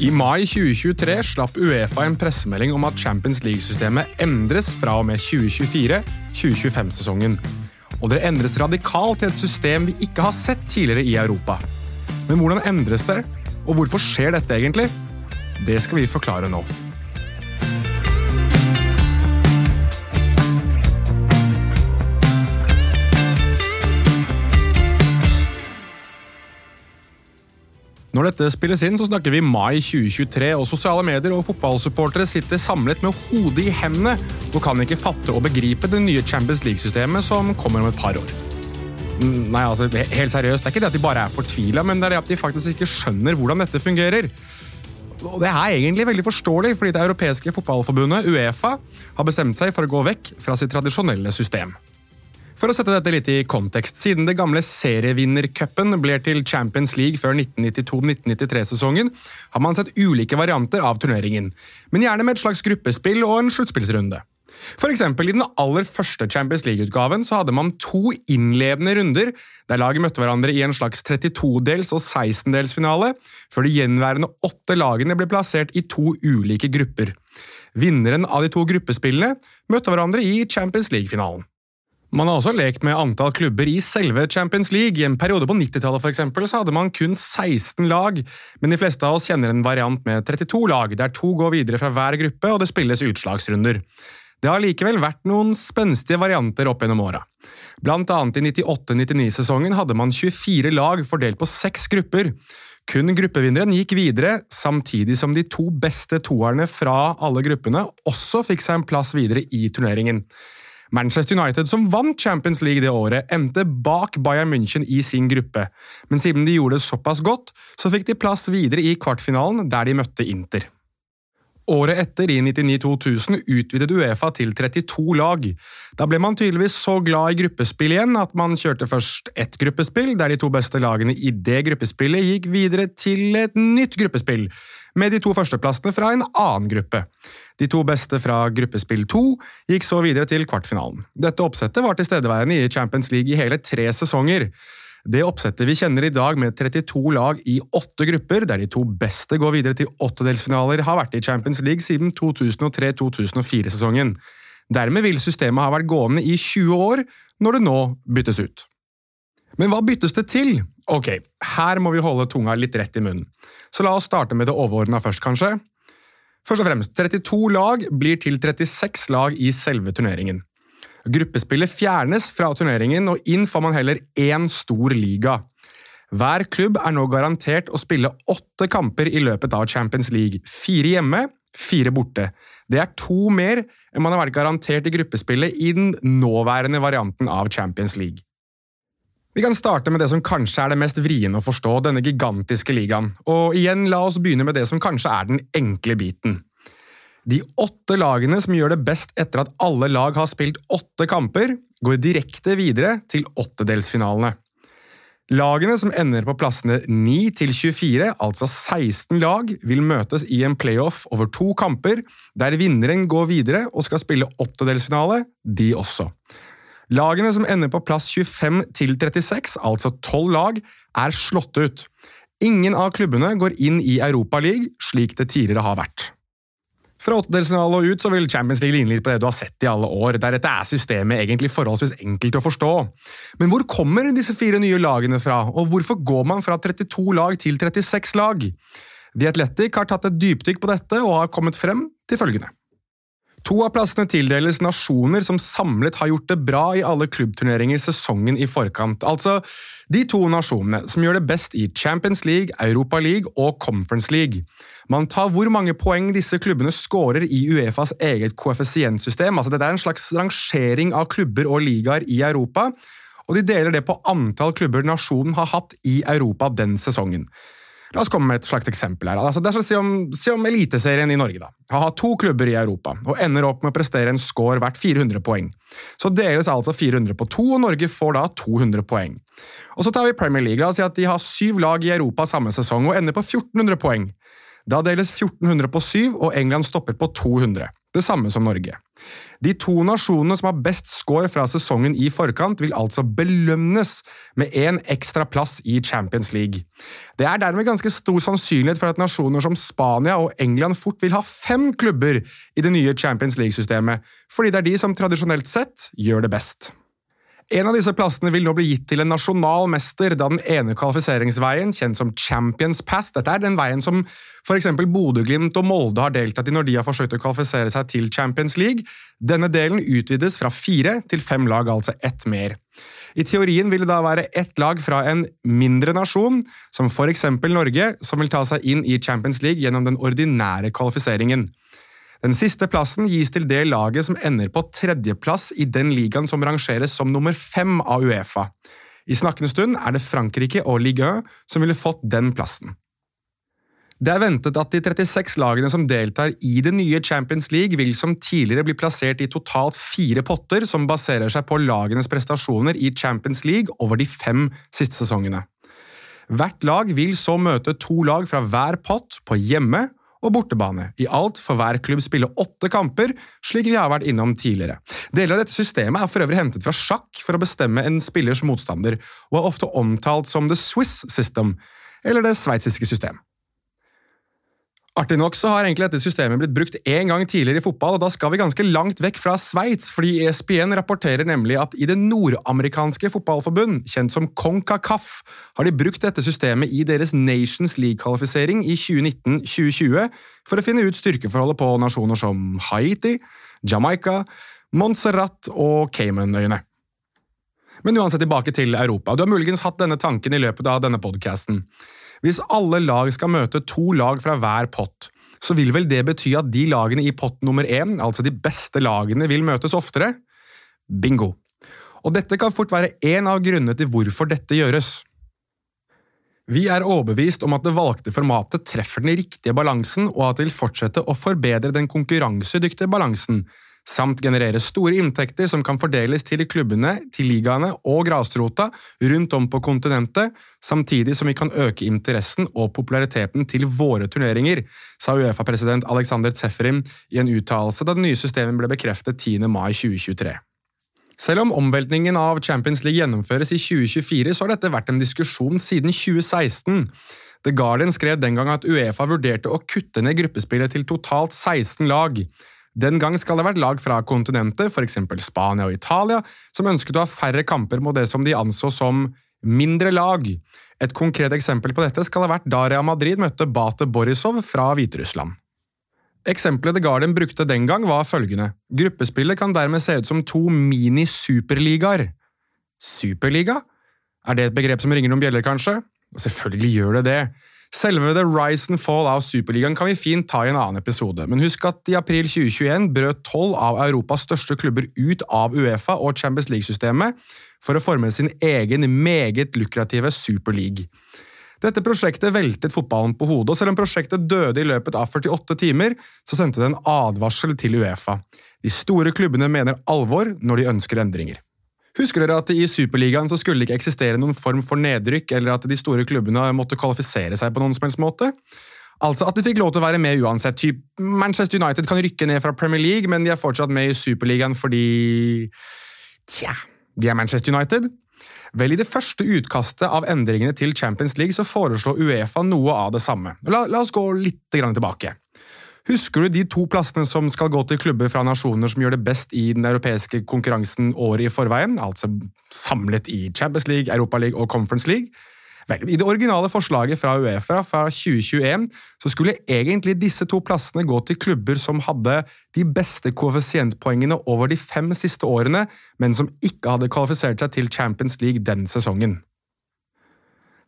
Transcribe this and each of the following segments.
I mai 2023 slapp Uefa en pressemelding om at Champions League-systemet endres fra og med 2024-2025-sesongen. Og det endres radikalt til et system vi ikke har sett tidligere i Europa. Men hvordan endres det, og hvorfor skjer dette egentlig? Det skal vi forklare nå. Når dette spilles inn, så snakker vi mai 2023, og sosiale medier og fotballsupportere sitter samlet med hodet i hendene og kan ikke fatte og begripe det nye Champions League-systemet som kommer om et par år. Nei, altså, helt seriøst, Det er ikke det at de bare er fortvila, men det er det at de faktisk ikke skjønner hvordan dette fungerer. Og Det er egentlig veldig forståelig, fordi det europeiske fotballforbundet, Uefa, har bestemt seg for å gå vekk fra sitt tradisjonelle system. For å sette dette litt i kontekst, siden det gamle serievinnercupen ble til Champions League før 1992-1993-sesongen, har man sett ulike varianter av turneringen, men gjerne med et slags gruppespill og en sluttspillsrunde. For eksempel, I den aller første Champions League-utgaven så hadde man to innledende runder, der laget møtte hverandre i en slags 32-dels- og 16-delsfinale, før de gjenværende åtte lagene ble plassert i to ulike grupper. Vinneren av de to gruppespillene møtte hverandre i Champions League-finalen. Man har også lekt med antall klubber i selve Champions League. I en periode på 90-tallet for eksempel, hadde man kun 16 lag, men de fleste av oss kjenner en variant med 32 lag, der to går videre fra hver gruppe og det spilles utslagsrunder. Det har likevel vært noen spenstige varianter opp gjennom åra. Blant annet i 98-99-sesongen hadde man 24 lag fordelt på seks grupper. Kun gruppevinneren gikk videre, samtidig som de to beste toerne fra alle gruppene også fikk seg en plass videre i turneringen. Manchester United, som vant Champions League det året, endte bak Bayern München i sin gruppe, men siden de gjorde det såpass godt, så fikk de plass videre i kvartfinalen, der de møtte Inter. Året etter, i 99-2000, utvidet Uefa til 32 lag. Da ble man tydeligvis så glad i gruppespill igjen at man kjørte først ett gruppespill, der de to beste lagene i det gruppespillet gikk videre til et nytt gruppespill, med de to førsteplassene fra en annen gruppe. De to beste fra gruppespill 2 gikk så videre til kvartfinalen. Dette oppsettet var tilstedeværende i Champions League i hele tre sesonger. Det oppsettet vi kjenner i dag med 32 lag i åtte grupper, der de to beste går videre til åttedelsfinaler, har vært i Champions League siden 2003-2004-sesongen. Dermed vil systemet ha vært gående i 20 år, når det nå byttes ut. Men hva byttes det til? Ok, her må vi holde tunga litt rett i munnen. Så la oss starte med det overordna først, kanskje. Først og fremst, 32 lag blir til 36 lag i selve turneringen. Gruppespillet fjernes fra turneringen, og inn får man heller én stor liga. Hver klubb er nå garantert å spille åtte kamper i løpet av Champions League. Fire hjemme, fire borte. Det er to mer enn man har vært garantert i gruppespillet i den nåværende varianten av Champions League. Vi kan starte med det som kanskje er det mest vriene å forstå, denne gigantiske ligaen. Og igjen, la oss begynne med det som kanskje er den enkle biten. De åtte lagene som gjør det best etter at alle lag har spilt åtte kamper, går direkte videre til åttedelsfinalene. Lagene som ender på plassene 9 til 24, altså 16 lag, vil møtes i en playoff over to kamper, der vinneren går videre og skal spille åttedelsfinale, de også. Lagene som ender på plass 25 til 36, altså 12 lag, er slått ut. Ingen av klubbene går inn i Europa League, slik det tidligere har vært. Fra åttedelsfinale og ut så vil Champions League ligne litt på det du har sett i alle år. Deretter er systemet egentlig forholdsvis enkelt å forstå. Men hvor kommer disse fire nye lagene fra, og hvorfor går man fra 32 lag til 36 lag? The Athletic har tatt et dypdykk på dette og har kommet frem til følgende. To av plassene tildeles nasjoner som samlet har gjort det bra i alle klubbturneringer sesongen i forkant, altså de to nasjonene som gjør det best i Champions League, Europa League og Conference League. Man tar hvor mange poeng disse klubbene scorer i Uefas eget koeffisientsystem, altså dette er en slags rangering av klubber og ligaer i Europa, og de deler det på antall klubber nasjonen har hatt i Europa den sesongen. La oss komme med et slags eksempel. her. Altså, det er si om, si om Eliteserien i Norge da. har to klubber i Europa og ender opp med å prestere en score verdt 400 poeng. Så deles altså 400 på to, og Norge får da 200 poeng. Og Så tar vi Premier League. La oss si at de har syv lag i Europa samme sesong og ender på 1400 poeng. Da deles 1400 på syv, og England stopper på 200. det samme som Norge. De to nasjonene som har best score fra sesongen i forkant, vil altså belønnes med én ekstra plass i Champions League. Det er dermed ganske stor sannsynlighet for at nasjoner som Spania og England fort vil ha fem klubber i det nye Champions League-systemet, fordi det er de som tradisjonelt sett gjør det best. En av disse plassene vil nå bli gitt til en nasjonal mester, da den ene kvalifiseringsveien, kjent som Champions Path, dette er den veien som f.eks. Bodø-Glimt og Molde har deltatt i når de har forsøkt å kvalifisere seg til Champions League. Denne delen utvides fra fire til fem lag, altså ett mer. I teorien vil det da være ett lag fra en mindre nasjon, som f.eks. Norge, som vil ta seg inn i Champions League gjennom den ordinære kvalifiseringen. Den siste plassen gis til det laget som ender på tredjeplass i den ligaen som rangeres som nummer fem av Uefa. I snakkende stund er det Frankrike og Ligue 1 som ville fått den plassen. Det er ventet at de 36 lagene som deltar i det nye Champions League, vil som tidligere bli plassert i totalt fire potter som baserer seg på lagenes prestasjoner i Champions League over de fem siste sesongene. Hvert lag vil så møte to lag fra hver pott på hjemme- og bortebane. I alt får hver klubb spille åtte kamper, slik vi har vært innom tidligere. Deler av dette systemet er for øvrig hentet fra sjakk for å bestemme en spillers motstander, og er ofte omtalt som the Swiss system, eller det sveitsiske system. Artig nok så har egentlig dette systemet blitt brukt én gang tidligere i fotball, og da skal vi ganske langt vekk fra Sveits, fordi ESPN rapporterer nemlig at i det nordamerikanske fotballforbund, kjent som CONCACAF, har de brukt dette systemet i deres Nations League-kvalifisering i 2019-2020 for å finne ut styrkeforholdet på nasjoner som Haiti, Jamaica, Montserrat og Caymanøyene. Men uansett tilbake til Europa. Du har muligens hatt denne tanken i løpet av denne podkasten. Hvis alle lag skal møte to lag fra hver pott, så vil vel det bety at de lagene i pott nummer én, altså de beste lagene, vil møtes oftere? Bingo! Og dette kan fort være én av grunnene til hvorfor dette gjøres. Vi er overbevist om at det valgte formatet treffer den riktige balansen, og at det vil fortsette å forbedre den konkurransedyktige balansen, samt generere store inntekter som kan fordeles til klubbene, til ligaene og grasrota rundt om på kontinentet, samtidig som vi kan øke interessen og populariteten til våre turneringer, sa Uefa-president Aleksander Tseferim i en uttalelse da det nye systemet ble bekreftet 10. mai 2023. Selv om omveltningen av Champions League gjennomføres i 2024, så har dette vært en diskusjon siden 2016. The Guardian skrev den gang at Uefa vurderte å kutte ned gruppespillet til totalt 16 lag. Den gang skal det ha vært lag fra kontinentet, f.eks. Spania og Italia, som ønsket å ha færre kamper mot det som de anså som mindre lag. Et konkret eksempel på dette skal ha vært da Real Madrid møtte Bate Borisov fra Hviterussland. Eksempelet The Guardian brukte den gang, var følgende. Gruppespillet kan dermed se ut som to mini-superligaer. Superliga? Er det et begrep som ringer noen bjeller, kanskje? Selvfølgelig gjør det det. Selve the rise and fall av Superligaen kan vi fint ta i en annen episode, men husk at i april 2021 brøt tolv av Europas største klubber ut av Uefa og Champions League-systemet for å forme sin egen meget lukrative Superleague. Dette prosjektet veltet fotballen på hodet, og selv om prosjektet døde i løpet av 48 timer, så sendte det en advarsel til Uefa. De store klubbene mener alvor når de ønsker endringer. Husker dere at i Superligaen så skulle det ikke eksistere noen form for nedrykk, eller at de store klubbene måtte kvalifisere seg på noen som helst måte? Altså at de fikk lov til å være med uansett. Typ Manchester United kan rykke ned fra Premier League, men de er fortsatt med i Superligaen fordi Tja, de er Manchester United. Vel, i det første utkastet av endringene til Champions League så foreslo Uefa noe av det samme. La, la oss gå litt tilbake. Husker du de to plassene som skal gå til klubber fra nasjoner som gjør det best i den europeiske konkurransen året i forveien, altså samlet i Champions League, Europa League og Conference League? Vel, I det originale forslaget fra Uefa fra 2021 så skulle egentlig disse to plassene gå til klubber som hadde de beste koeffisientpoengene over de fem siste årene, men som ikke hadde kvalifisert seg til Champions League den sesongen.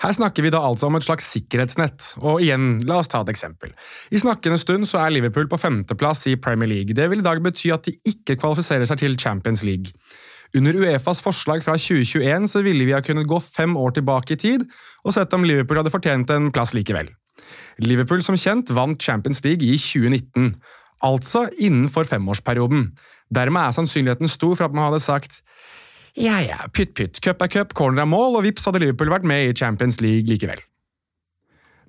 Her snakker vi da altså om et slags sikkerhetsnett, og igjen, la oss ta et eksempel. I snakkende stund så er Liverpool på femteplass i Premier League. Det vil i dag bety at de ikke kvalifiserer seg til Champions League. Under Uefas forslag fra 2021 så ville vi ha kunnet gå fem år tilbake i tid og sett om Liverpool hadde fortjent en plass likevel. Liverpool som kjent vant Champions League i 2019, altså innenfor femårsperioden. Dermed er sannsynligheten stor for at man hadde sagt ja ja, pytt pytt, cup er cup, corner er mål, og vips hadde Liverpool vært med i Champions League likevel.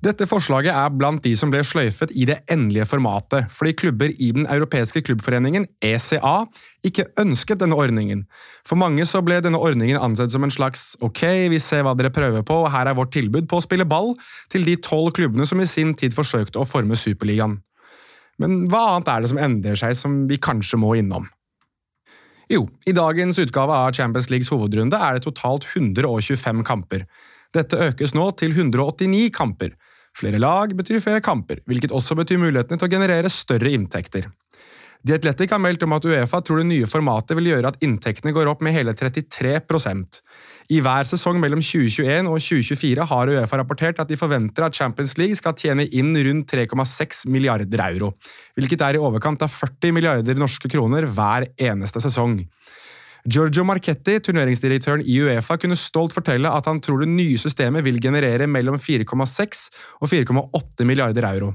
Dette forslaget er blant de som ble sløyfet i det endelige formatet, fordi klubber i Den europeiske klubbforeningen, ECA, ikke ønsket denne ordningen. For mange så ble denne ordningen ansett som en slags ok, vi ser hva dere prøver på, og her er vårt tilbud på å spille ball til de tolv klubbene som i sin tid forsøkte å forme Superligaen. Men hva annet er det som endrer seg, som vi kanskje må innom? Jo, i dagens utgave av Champions Leagues hovedrunde er det totalt 125 kamper. Dette økes nå til 189 kamper. Flere lag betyr flere kamper, hvilket også betyr mulighetene til å generere større inntekter. The Athletic har meldt om at Uefa tror det nye formatet vil gjøre at inntektene går opp med hele 33% I hver sesong mellom 2021 og 2024 har Uefa rapportert at de forventer at Champions League skal tjene inn rundt 3,6 milliarder euro, hvilket er i overkant av 40 milliarder norske kroner hver eneste sesong. Giorgio Marchetti, turneringsdirektøren i Uefa, kunne stolt fortelle at han tror det nye systemet vil generere mellom 4,6 og 4,8 milliarder euro.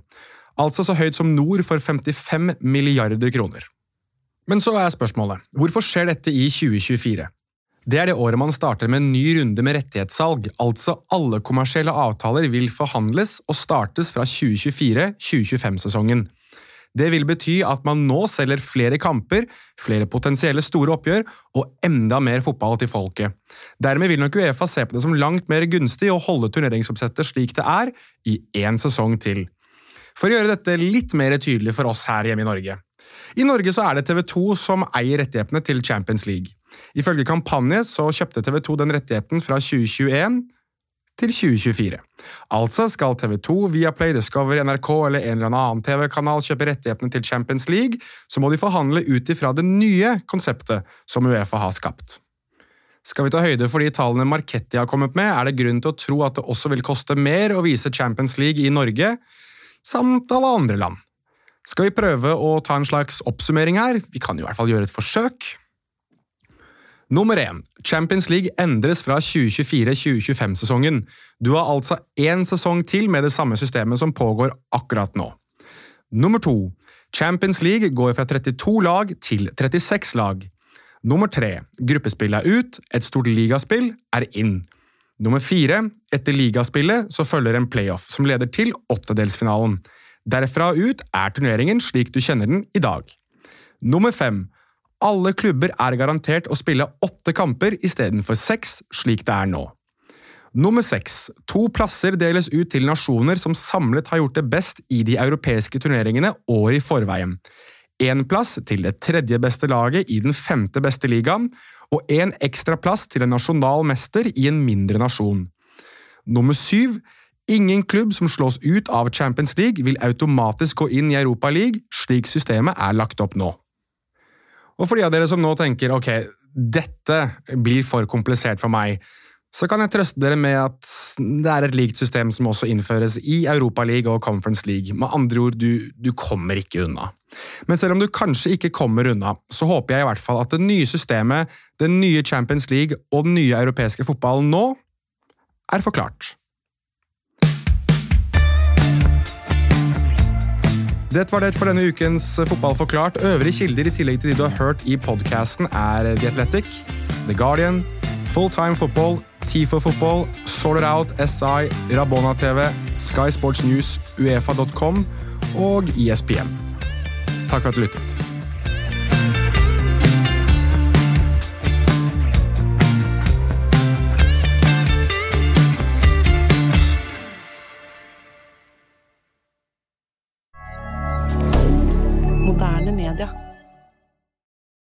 Altså så høyt som nord for 55 milliarder kroner. Men så er spørsmålet, hvorfor skjer dette i 2024? Det er det året man starter med en ny runde med rettighetssalg, altså alle kommersielle avtaler vil forhandles og startes fra 2024-2025-sesongen. Det vil bety at man nå selger flere kamper, flere potensielle store oppgjør og enda mer fotball til folket. Dermed vil nok Uefa se på det som langt mer gunstig å holde turneringsoppsettet slik det er, i én sesong til. For å gjøre dette litt mer tydelig for oss her hjemme i Norge. I Norge så er det TV 2 som eier rettighetene til Champions League. Ifølge kampanje så kjøpte TV 2 den rettigheten fra 2021 til 2024. Altså skal TV2, Viaplay, Discover, NRK eller en eller annen TV-kanal kjøpe rettighetene til Champions League, så må de forhandle ut ifra det nye konseptet som Uefa har skapt. Skal vi ta høyde for de tallene Marketti har kommet med, er det grunn til å tro at det også vil koste mer å vise Champions League i Norge, samt alle andre land. Skal vi prøve å ta en slags oppsummering her? Vi kan i hvert fall gjøre et forsøk. Nummer 1. Champions League endres fra 2024-2025-sesongen. Du har altså én sesong til med det samme systemet som pågår akkurat nå. Nummer 2. Champions League går fra 32 lag til 36 lag. Nummer 3. Gruppespill er ut, et stort ligaspill er inn. Nummer 4. Etter ligaspillet så følger en playoff, som leder til åttedelsfinalen. Derfra ut er turneringen slik du kjenner den i dag. Nummer 5. Alle klubber er garantert å spille åtte kamper istedenfor seks, slik det er nå. Nummer seks. To plasser deles ut til nasjoner som samlet har gjort det best i de europeiske turneringene året i forveien. Én plass til det tredje beste laget i den femte beste ligaen, og én ekstra plass til en nasjonal mester i en mindre nasjon. Nummer syv. Ingen klubb som slås ut av Champions League, vil automatisk gå inn i Europa League, slik systemet er lagt opp nå. Og for de av dere som nå tenker ok, dette blir for komplisert for meg, så kan jeg trøste dere med at det er et likt system som også innføres i Europaligaen og Conference League. Med andre ord, du, du kommer ikke unna. Men selv om du kanskje ikke kommer unna, så håper jeg i hvert fall at det nye systemet, den nye Champions League og den nye europeiske fotballen nå er forklart. Dette var det for denne ukens Fotball forklart. Øvrige kilder i tillegg til de du har hørt i podkasten, er The Athletic, The Guardian, Full Time Football, TIFO Football, Sorted Out, SI, Rabona TV, Sky Sports News, Uefa.com og ISPN. Takk for at du lyttet.